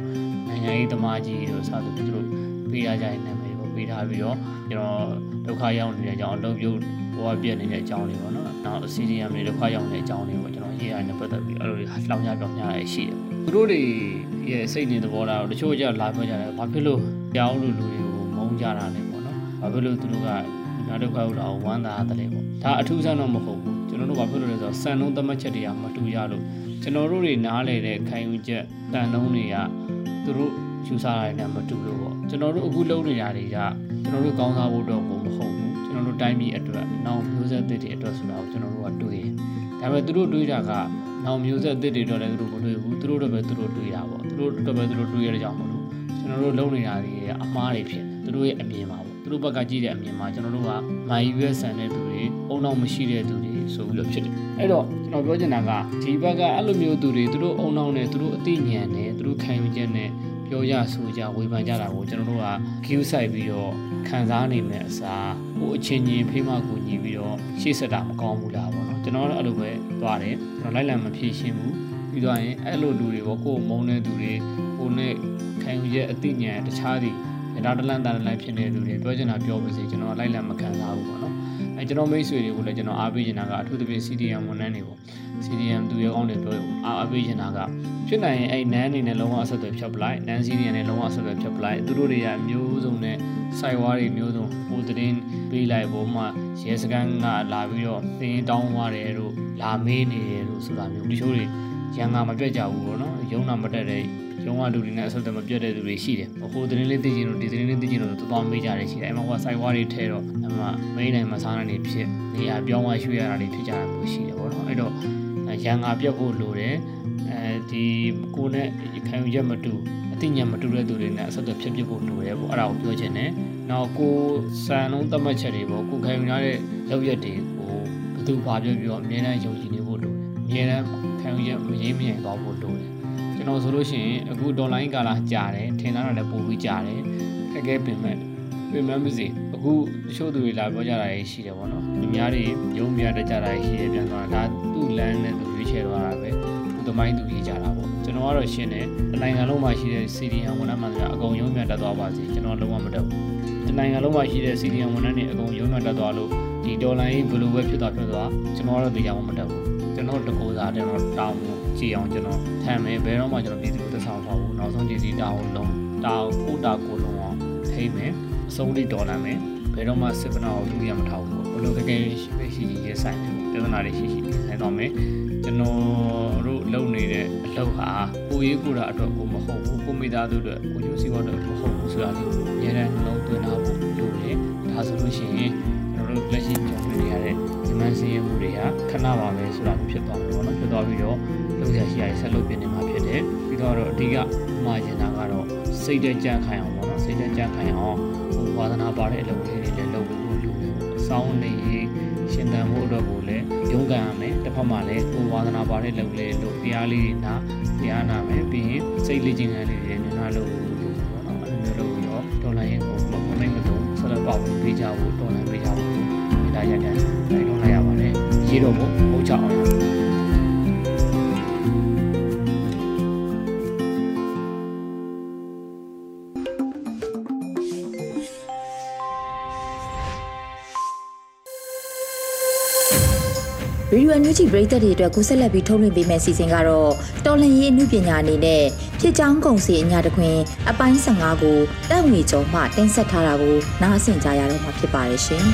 နိုင်ငံရေးသမားကြီးတို့စသဖြင့်သူတို့ပေးရကြတဲ့နာမည်ကိုပေးထားပြီးတော့ကျွန်တော်ဒုက္ခရောက်နေတဲ့အကြောင်းအလုပ်ပြုတ်ဘဝပြည့်နေတဲ့အကြောင်းတွေပေါ့နော်နောက် CDM တွေဒုက္ခရောက်နေတဲ့အကြောင်းတွေပေါ့ကျွန်တော်ရေးရတဲ့ပတ်သက်ပြီးအဲ့လိုလောင်ကြပြောင်းကြရရှိတယ်သူတို့တွေရဲ့စိတ်နေသဘောထားတော့တချို့ကြလာပြောကြတယ်ဘာဖြစ်လို့ကြောင်းလူလူတွေကိုမုန်းကြတာလဲပေါ့နော်ဘာဖြစ်လို့သူတို့ကနာဒုက္ခရောက်တာဝမ်းသာတယ်ပေါ့ဒါအထူးဆန်းတော့မဟုတ်ဘူး ကျွန်တော်တို့ဘာဖြစ်လို့လဲဆိုတော့စံနှုန်းသတ်မှတ်ချက်တွေကမတူရလို့ကျွန်တော်တို့တွေနားလေတဲ့ခံယူချက်တန်နှုန်းတွေကသူတို့ယူဆရတဲ့မတူလို့ပေါ့ကျွန်တော်တို့အခုလုပ်နေရတွေကကျွန်တော်တို့ကောင်းစားဖို့တော့ကိုမဟုတ်ဘူးကျွန်တော်တို့တိုင်းပြည်အတွက်နောက်မျိုးဆက်သစ်တွေအတွက်ဆိုတာကိုကျွန်တော်တို့ကတွေးဒါပေမဲ့သူတို့တွေးတာကနောက်မျိုးဆက်သစ်တွေတော့လည်းသူတို့မတွေးဘူးသူတို့တော့ပဲသူတို့တွေးတာပေါ့သူတို့တော့ပဲသူတို့တွေးရတဲ့ကြောင့်မလို့ကျွန်တော်တို့လုပ်နေတာတွေအမားတွေဖြစ်တယ်သူတို့ရဲ့အမြင်ပါပေါ့ သူတို့ဘက်ကကြည့်တဲ့အမြင်မှာကျွန်တော်တို့ကမာယူရဲဆန်တဲ့သူတွေအုံနောက်မရှိတဲ့သူတွေဆိုပြီးတော့ဖြစ်တယ်အဲ့တော့ကျွန်တော်ပြောချင်တာကဒီဘက်ကအဲ့လိုမျိုးသူတွေသူတို့အုံနောက်နဲ့သူတို့အသိဉာဏ်နဲ့သူတို့ခံယူချက်နဲ့ပြောရဆိုကြဝေဖန်ကြတာကိုကျွန်တော်တို့က queue ဆိုင်ပြီးတော့ခံစားနေမယ်အစားဟိုအချင်းချင်းဖေးမကူညီပြီးတော့ရှေ့ဆက်တာမကောင်းဘူးလားပေါ့နော်ကျွန်တော်တို့အဲ့လိုပဲသွားတယ်ကျွန်တော်လိုက်လံမဖြေရှင်းဘူးပြီးတော့ရင်အဲ့လိုလူတွေပေါ့ကိုယ်မုန်းတဲ့သူတွေကိုနဲ့ခံယူချက်အသိဉာဏ်တခြားသ ည်ဒါတလန်တန်လိုက်ဖြစ်နေတဲ့လူတွေပြောချင်တာပြောပါစေကျွန်တော်လိုက်လံမခံစားဘူးပေါ့နော်အဲကျွန်တော်မိတ်ဆွေတွေကိုလည်းကျွန်တော်အားပေးချင်တာကအထူးသဖြင့် CDM ဝန်ထမ်းတွေပေါ့ CDM သူရဲကောင်းတွေပြောအားပေးချင်တာကဖြစ်နိုင်ရင်အဲ့နန်းအနေနဲ့လုံးဝအဆက်အသွယ်ဖြတ်ပလိုက်နန်း CDM နဲ့လုံးဝအဆက်အသွယ်ဖြတ်ပလိုက်သူတို့တွေကမျိုးစုံနဲ့စိုက်ဝါးတွေမျိုးစုံဟိုတင်းပေးလိုက်ပုံမှရဲစကန်ကလာပြီးတော့သင်တောင်းသွားတယ်လို့လာမေးနေတယ်လို့ဆိုတာမျိုးဒီချိုးတွေရန်ကမပြတ်ကြဘူးပေါ့နော်ရုံနာမတက်တဲ့ ရုံးကလူတွေနဲ့အဆက်အသွယ်မပြတ်တဲ့သူတွေရှိတယ်။ဟိုသတင်းလေးသိချင်လို့ဒီသတင်းလေးသိချင်လို့သွားသွားမေးကြတယ်ရှိတယ်။အဲ့မှာကစိုက်ဝါးတွေထဲတော့အမှမေးနိုင်မစားနိုင်နေဖြစ်နေရာပြောင်းသွားရွှေ့ရတာတွေဖြစ်ကြတာမျိုးရှိတယ်ပေါ့နော်။အဲ့တော့ရန်ငါပြတ်ဖို့လိုတယ်။အဲဒီကိုနဲ့ခံယူချက်မတူအသိဉာဏ်မတူတဲ့သူတွေနဲ့အဆက်အသွယ်ဖြစ်ဖြစ်ဖို့လိုတယ်ပေါ့အဲ့ဒါကိုပြောချင်တယ်။နောက်ကိုစံလုံးသတ်မှတ်ချက်တွေပေါ့ကိုခံယူရတဲ့လောက်ရက်တွေကိုဘယ်သူဘာပြောပြောအမြဲတမ်းယုံကြည်နေဖို့လိုတယ်။အမြဲတမ်းခံယူချက်မရင်းမရင်သွားဖို့လိုတယ်။ ကျွန်တော်ဆိုလို့ရှိရင်အခုဒေါ်လာကာလာကြာတယ်ထင်တာလည်းပိုပြီးကြာတယ်ခက်ခဲပင်မဲ့ပင်မဲ့မစီအခုတချို့သူတွေလာပြောကြတာရှိတယ်ပေါ့နော်လူများတွေရုံးပြတကြတာရှိတယ်ပြန်သွားတာဒါသူ့လမ်းနဲ့သူရွေးချယ်သွားတာပဲသူသမိုင်းသူရေးကြတာပေါ့ကျွန်တော်ကတော့ရှင်းတယ်တနိုင်ငံလုံးမှာရှိတဲ့ CDN ဝန်ထမ်းမှန်တယ်အကုန်ရုံးပြတက်သွားပါစေကျွန်တော်လုံးဝမတက်ဘူးတနိုင်ငံလုံးမှာရှိတဲ့ CDN ဝန်ထမ်းတွေအကုန်ရုံးပြတက်သွားလို့ဒီဒေါ်လာကြီးဘယ်လိုပဲဖြစ်သွားဖြစ်သွားကျွန်တော်ကတော့တရားမတက်ဘူး ကျွန်တော်တကူစားကျွန်တော်တောင်းကြည့်အောင်ကျွန်တော်ထမ်းမယ်ဘယ်တော့မှကျွန်တော်ပြည်သူသက်ဆောင်ထားဘူးနောက်ဆုံးကြည်စီတောင်းလုံးတောင်းကိုတာကိုလုံးအောင်ထိမ့်မယ်အဆုံးလေးဒေါ်လာမယ်ဘယ်တော့မှစစ်ပနာကိုသူရမထားဘူးဘလို့ကကဲရှိရှိရဲဆိုင်တယ်ပြဿနာတွေရှိရှိနေတော့မယ်ကျွန်တော်တို့လုပ်နေတဲ့အလုပ်ဟာကိုရေးကိုတာအတွက်ကိုမဟုတ်ဘူးကိုမိသားစုအတွက်ကိုယူစီဝတ်အတွက်မဟုတ်ဘူးဆိုတာလေးအများနဲ့နှလုံးသွင်းထားဖို့လိုတယ်ဒါဆိုလို့ရှိရင်ကျွန်တော်တို့လက်ရှိကြုံတွေ့နေရတဲ့ဒီ မန်စင်းရမှုတွေကခဏပါပဲဆိုတာမျိုးဖြစ်သွားတယ်ပေါ့နော်ဖြစ်သွားပြီးတော့လုပ်ရရှိရဆက်လုပ်ပြနေမှာဖြစ်တယ်ပြီးတော့အဓိကမှာကျင်တာကတော့စိတ်တကြံခိုင်အောင်ပေါ့နော်စိတ်တကြံခိုင်အောင်ဟိုဝါသနာပါတဲ့အလုပ်လေးတွေလည်းလုပ်ဖို့လိုတယ်ပေါ့အဆောင်နေရေးရှင်သန်မှုအတွက်ကိုလည်းရုန်းကန်ရမယ်တစ်ဖက်မှာလည်းဟိုဝါသနာပါတဲ့လုပ်လေးလို့တရားလေးတွေနာတရားနာမယ်ပြီးရင်စိတ်လေးချင်းလေးတွေလည်းနာလို့လို့ပေါ့နော်အဲ့လိုလုပ်ပြီးတော့ဒေါ်လာရင်ကိုမမိတ်မတုံဆက်လက်ပေါဝင်ပေးကြဖို့ ပါတယ်ရေးတော့ဖို့ဟုတ်ချအောင်ရရေဒီယိုအန်ယူဂျီပရိသတ်တွေအတွက်ကိုဆက်လက်ပြီးထုတ်လွှင့်ပေးမယ့်စီစဉ်ကတော့တော်လှန်ရေးအမှုပညာအနေနဲ့ဖြစ်ချောင်းကုံစီအညာတခွင် အပိုင်း15ကိုတက်ငွေကျော်မှတင်ဆက်ထားတာကိုနားဆင်ကြရတော့မှာဖြစ်ပါရဲ့ရှင်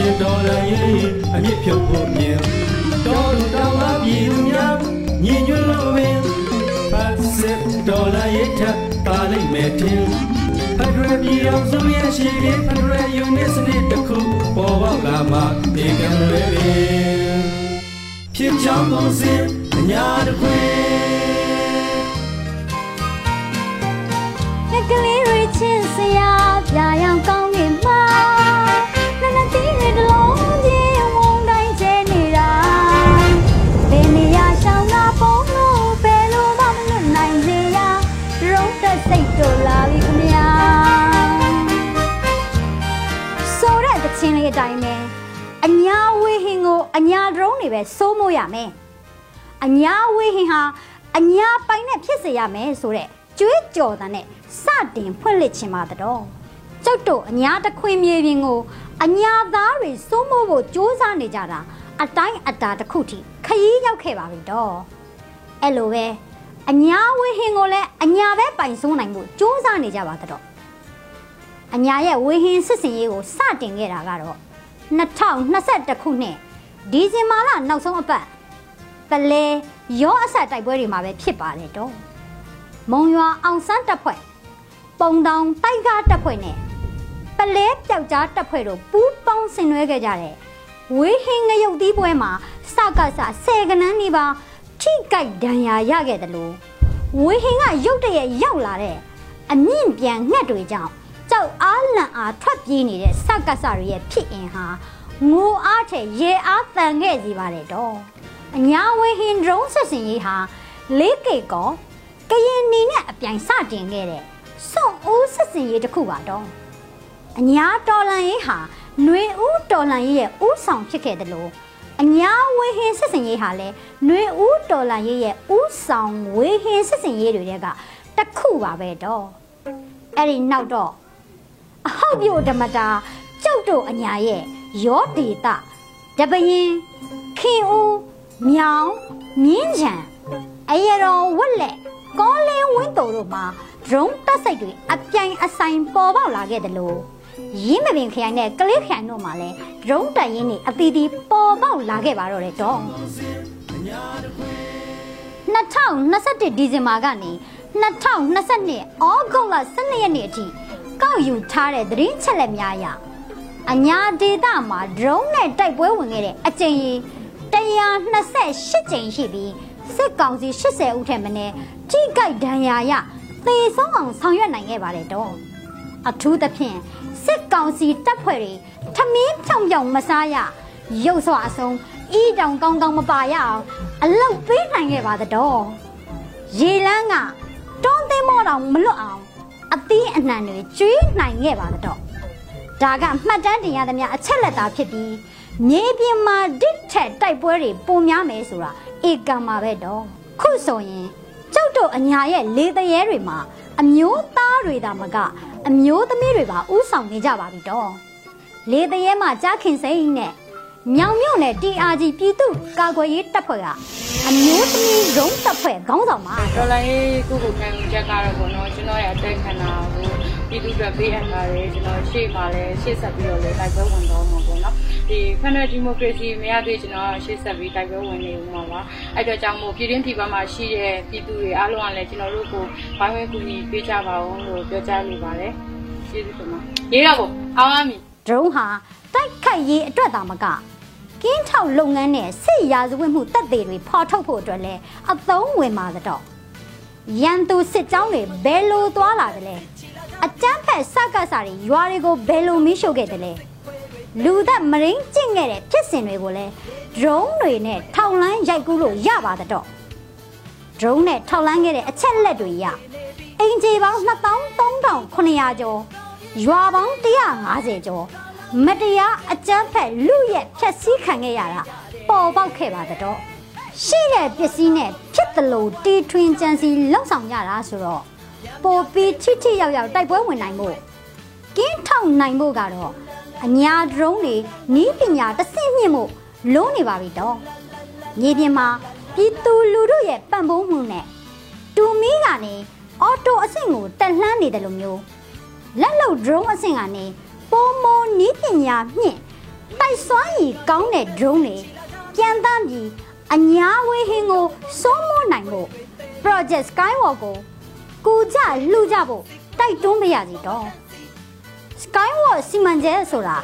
ရှင်တော်လည်းရင်အမြင့်ဖြုတ်ဖို့မြင်တော်လူတော်အပြည်သူများညီညွတ်လို့ပင်ဖတ်စစ်တော်လည်းရထပါလိမ့်မယ်တင်ဖက်ဒရယ်ပြည်အောင်စုရဲ့ရှိရင်ဖက်ဒရယ်ယူနစ်စနစ်တစ်ခုပေါ်ပေါက်လာမှဒီကံလွယ်ပင်ဖြစ်ကြောင်းပုံစံအညာတခွင်တိုင်း အညာဒရုန်းတွေပဲစိုးမိုးရမယ်အညာဝေဟင်ဟာအညာပိုင်နဲ့ဖြစ်စေရမယ်ဆိုတဲ့ကြွေးကြော်တဲ့နဲ့စတင်ဖွင့်လှစ်ခြင်းပါတော့ကျုပ်တို့အညာတခွင်မြေပြင်ကိုအညာသားတွေစိုးမိုးဖို့ကြိုးစားနေကြတာအတိုင်းအတာတစ်ခုထိခရီးရောက်ခဲ့ပါပြီတော့အဲ့လိုပဲအညာဝေဟင်ကိုလည်းအညာပဲပိုင်စိုးနိုင်ဖို့ကြိုးစားနေကြပါတော့အညာရဲ့ဝေဟင်စစ်စင်ရေးကိုစတင်ခဲ့တာကတော့2021ခုနှစ် ဒီဇင်ဘာလနောက်ဆုံးအပတ်ပလဲရောအဆက်တိုက်ပွဲတွေမှာပဲဖြစ်ပါတယ်တော့မုံရွာအောင်ဆန်းတပ်ဖွဲ့ပုံတောင်တိုက်ကားတပ်ဖွဲ့နဲ့ပလဲပျောက်ကြားတပ်ဖွဲ့တို့ပူးပေါင်းဆင်နွှဲခဲ့ကြတဲ့ဝေဟင်ငရုတ်သီးပွဲမှာစကစဆယ်ကနန်းနေပါထိကြိုက်ဒဏ်ရာရခဲ့တယ်လို့ဝေဟင်ကရုတ်တရက်ရောက်လာတဲ့အမြင့်ပြန်ငှက်တွေကြောင့်ကြောက်အားလန့်အားထွက်ပြေးနေတဲ့စကစတွေရဲ့ဖြစ်အင်ဟာ ငိုအားထဲရေအားတန်ခဲ့စီပါတယ်တော့အညာဝေဟင်ဒရုန်းဆက်စင်ရေးဟာလေးကေကောကရင်နီနဲ့အပြိုင်စတင်ခဲ့တဲ့စွန့်ဦးဆက်စင်ရေးတစ်ခုပါတော့အညာတော်လန်ရေးဟာຫນွေဦးတော်လန်ရေးရဲ့ဥဆောင်ဖြစ်ခဲ့တယ်လို့အညာဝေဟင်စစ်စင်ရေးဟာလည်းຫນွေဦးတော်လန်ရေးရဲ့ဥဆောင်ဝေဟင်စစ်စင်ရေးတွေကတစ်ခုပါပဲတော့အဲ့ဒီနောက်တော့အဟောက်ပြိုဓမ္မတာကျုပ်တို့အညာရဲ့ ရောဒေတာတပရင်ခင်ဦးမြောင်မြင်းချံအရတော်ဝက်လက်ကောလင်းဝင်းတော်တို့မှာဒရုန်းတပ်စိတ်တွေအပြိုင်အဆိုင်ပေါ်ပေါက်လာခဲ့တယ်လို့ရင်းမပင်ခရိုင်နဲ့ကလေးခရိုင်တို့မှာလည်းဒရုန်းတပ်ရင်းတွေအသီးသီးပေါ်ပေါက်လာခဲ့ပါတော့တယ်တော့2021ဒီဇင်ဘာကနေ2022ဩဂုတ်လ12ရက်နေ့အထိကောက်ယူထားတဲ့သတင်းချက်လက်များအရ အညာဒေတာမှာဒရုန်းနဲ့တိုက်ပွဲဝင်ခဲ့တဲ့အကြိမ်ကြီး128ကြိမ်ရှိပြီးစစ်ကောင်စီ80ဦးထက်မနည်းထိကြိုက်ဒဏ်ရာရသေဆုံးအောင်ဆောင်ရွက်နိုင်ခဲ့ပါတယ်တော့အထူးသဖြင့်စစ်ကောင်စီတပ်ဖွဲ့တွေထမင်းဖြောင်ဖြောင်မစားရရုပ်စွာအဆုံးဤတောင်ကောင်းကောင်းမပါရအောင်အလောက်ပေးနိုင်ခဲ့ပါတော့ရေလန်းကတွန်းသိမ်းမောတောင်မလွတ်အောင်အသီးအနှံတွေကျွေးနိုင်ခဲ့ပါတော့ ဒါကမှတ်တမ်းတင်ရသမျှအချက်လက်သာဖြစ်ပြီးမြေပြင်မှာဒစ်ထက်တိုက်ပွဲတွေပုံများမယ်ဆိုတာဧကံမှာပဲတော့ခုဆိုရင်ကျုပ်တို့အညာရဲ့လေတရေတွေမှာအမျိုးသားတွေသာမကအမျိုးသမီးတွေပါဥဆောင်နေကြပါပြီတော့လေတရေမှာကြားခင်စိမ့်နဲ့မြောင်မြို့နယ် TRG ပြည်သူ့ကာကွယ်ရေးတပ်ဖွဲ့ကအမျိုးသမီးရုံးတပ်ဖွဲ့ခေါင်းဆောင်ပါဒေါ်လာရေးကုကုခံယူချက်ကတော့ပေါ့နော်ကျွန်တော်ရဲ့အသက်ခံတာကို ပြည်သူ့အတွက်ပေးအပ်ထားတယ်ကျွန်တော်ရှေ့မှာလည်းရှေ့ဆက်ပြီးတော့လည်းတိုက်ပွဲဝင်တော့မှာပေါ့နော်ဒီ Federal Democracy မရသေးကျွန်တော်ရှေ့ဆက်ပြီးတိုက်ပွဲဝင်နေဦးမှာပါအဲ့တော့ကြောင့်မို့ပြည်တွင်းပြည်ပမှာရှိတဲ့ပြည်သူတွေအားလုံးကလည်းကျွန်တော်တို့ကိုဝိုင်းဝန်းကူညီပေးကြပါဦးလို့ပြောကြားလိုပါတယ်ကျေးဇူးတင်ပါရေးတော့ကိုအောင်အမီဒရုန်းဟာတိုက်ခိုက်ရေးအတွက်သာမကကင်းထောက်လုပ်ငန်းနဲ့စစ်ရာဇဝတ်မှုတပ်တွေတွေဖော်ထုတ်ဖို့အတွက်လည်းအသုံးဝင်ပါတော့ရန်သူစစ်ကြောင်းတွေဘယ်လိုသွားလာတယ်လဲ အကြမ်းဖက်စကားစာတွေရွာတွေကိုဘယ်လိုမီးရှို့ခဲ့တယ်လဲလူသက်မရင်းကျင့်ခဲ့တဲ့ဖြစ်စဉ်တွေကိုလည်းဒရုန်းတွေနဲ့ထောက်လန်းရိုက်ကူးလို့ရပါတော့ဒရုန်းနဲ့ထောက်လန်းခဲ့တဲ့အချက်လက်တွေရအင်ဂျီပေါင်း2300ကျော်ရွာပေါင်း150ကျော်မတရားအကြမ်းဖက်လူရဲ့ဖြက်စီးခံခဲ့ရတာပေါ်ပေါက်ခဲ့ပါတော့ရှိတဲ့ပစ္စည်းနဲ့ဖြစ်တယ်လို့တီထွင်ကြံစီလောက်ဆောင်ရတာဆိုတော့ ပေါ်ပြီးချစ်ချစ်ရောက်ရောက်တိုက်ပွဲဝင်နိုင်ဖို့ကင်းထောက်နိုင်ဖို့ကတော့အညာဒရုန်းတွေနီးပညာတဆင့်မြင့်မှုလုံးနေပါပြီတော့မြေပြင်မှာပြည်သူလူထုရဲ့ပံ့ပိုးမှုနဲ့တူမီကနေအော်တိုအဆင့်ကိုတက်လှမ်းနေတယ်လို့မျိုးလက်လုံဒရုန်းအဆင့်ကနေပိုမိုနီးပညာမြင့်တိုက်စွမ်းရည်ကောင်းတဲ့ drone တွေပြန်တမ်းပြီးအညာဝေဟင်ကိုစိုးမိုးနိုင်ဖို့ project skywalk ကို ကူကြလှူကြဖို့တိုက်တွန်းပေးရစီတော့ skywalk စီမံချက်ဆိုတာ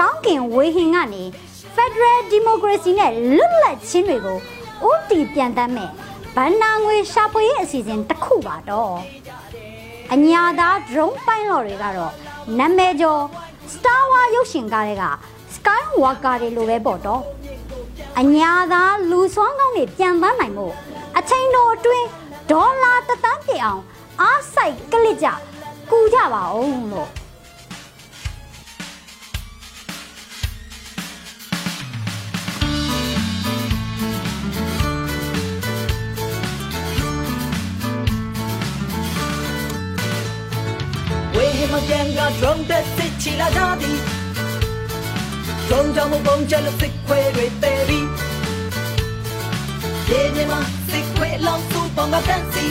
ကောင်းကင်ဝေဟင်ကနေ Federal Democracy နဲ့လွတ်လပ်ခြင်းတွေကိုဥတီပြန်တမ်းမဲ့ဗန္နာငွေရှာဖွေရေးအစီအစဉ်တစ်ခုပါတော့အညာသား drone pilot တွေကတော့နာမည်ကျော် Star Wars ရုပ်ရှင်ကားတွေက Skywalker တွေလိုပဲပေါ့တော့အညာသားလူစွမ်းကောင်းတွေပြန်ပန်းနိုင်မှုအချိန်တော်အတွင်း ဒေါ်လာတသန်းပြင်အောင်အားဆိုင်ကလစ်ကြကူကြပါအောင်လို့မပြန်က drone တက်စစ်ချီလာကြသည် drone ကြောင့်ဘုံကျလို့ဖိခွဲတွေတဲပြီးဒီနေ့မှာ စစ်ခွဲလောင်စုပေါင်းကတန်းစီ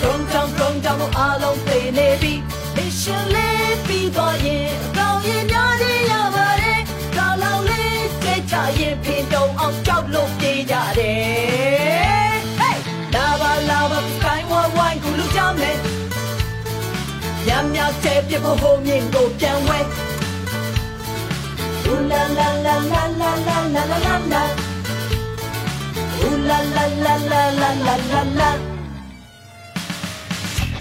drone ကြောင့် drone ကြောင့်အားလုံးသိနေပြီ mission လေးပြီးတော့ရင်အကောင်းရင်များကြီးရပါတယ်ကာလောင်လေးစိတ်ချရင်ဖင်တုံအောင်ကြောက်လို့ပြေးကြတယ် Hey လာပါလာပါ sky wide wide ကူလူကြမယ်ညံ့ညံ့တဲ့ပြဖို့ဟိုမြင့်ကိုပြန်ဝဲ Ooh la la la la la la la la la la Ooh la la la la la la la la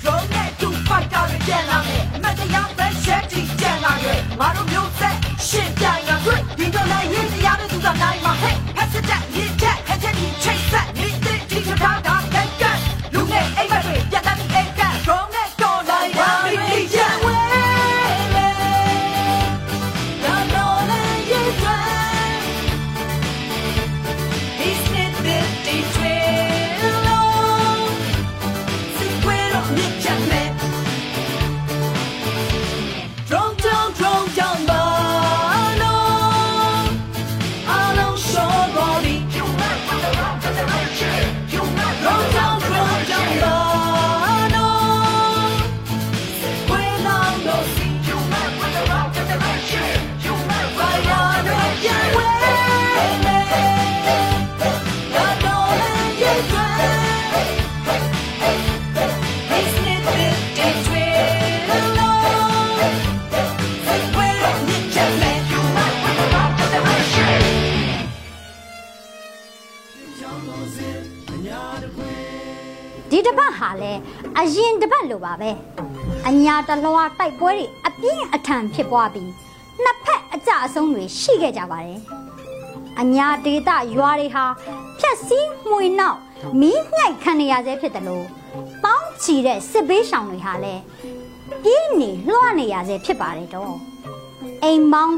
ရောနဲ့သူဖိုက်တာတွေပြန်လာမယ်အမတ်တရားပဲရှက်တီကြံလာရဲ့ငါတို့မျိုးဆက်ရှင်းပြရတွေ့ဒီတော့လည်းရင်းတရားတဲ့သူကနိုင်မှာဟဲ့ဟက်စတက်ရင်းချက်ဟက်ချက်ဒီချိတ်ဆက် ဒီတစ်ပတ်ဟာလဲအရင်တစ်ပတ်လိုပါပဲအညာတလွားတိုက်ပွဲတွေအပြင်းအထန်ဖြစ်ပွားပြီးနှစ်ဖက်အကြအဆုံးတွေရှိခဲ့ကြပါတယ်အညာဒေတာရွာတွေဟာဖြက်စီးမှွေနောက်မီးငှိုက်ခံနေရဆဲဖြစ်တယ်လို့ပေါင်းချီတဲ့စစ်ဘေးရှောင်တွေဟာလဲပြင်းနေလွှားနေရဆဲဖြစ်ပါတယ်တော့အိမ်ပေါင်း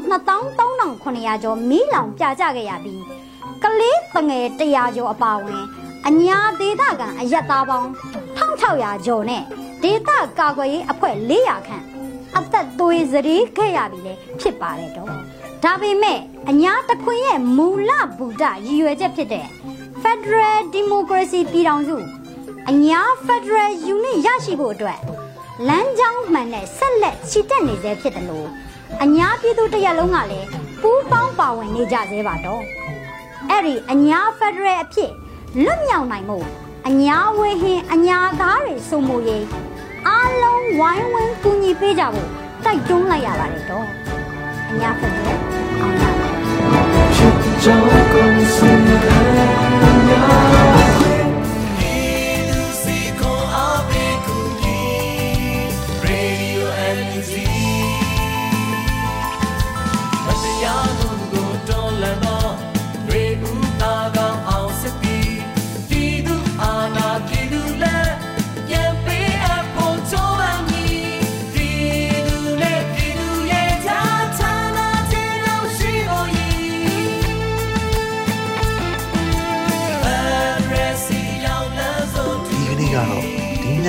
2300ကျော်မီးလောင်ပြကြခဲ့ရပြီးကလေးတငယ်100ကျော်အပါအဝင် အညာဒေသခံအရက်သားပေါင်း1600ကျော်နဲ့ဒေသကာကွယ်ရေးအဖွဲ့400ခန့်အသက်သွေးစရီးခဲ့ရပြီလေဖြစ်ပါတယ်တော့ဒါပေမဲ့အညာတခွင်ရဲ့မူလဗုဒ္ဓရည်ရွယ်ချက်ဖြစ်တဲ့ Federal Democracy ပြည်ထောင်စုအညာ Federal Unit ရရှိဖို့အတွက်လမ်းကြောင်းမှန်နဲ့ဆက်လက်ချီတက်နေသေးဖြစ်တယ်လို့အညာပြည်သူတစ်ရက်လုံးကလည်းပူးပေါင်းပါဝင်နေကြသေးပါတော့အဲ့ဒီအညာဖက်ဒရယ်အဖြစ် လွတ်မြောက်နိုင်မှုအညာဝေဟင်အညာသားတွေစုံမှုရေးအားလုံးဝိုင်းဝန်းကူညီပေးကြဖို့တိုက်တွန်းလိုက်ရပါတယ်တော့အညာဖက်ဒရယ်အောင်ရပါ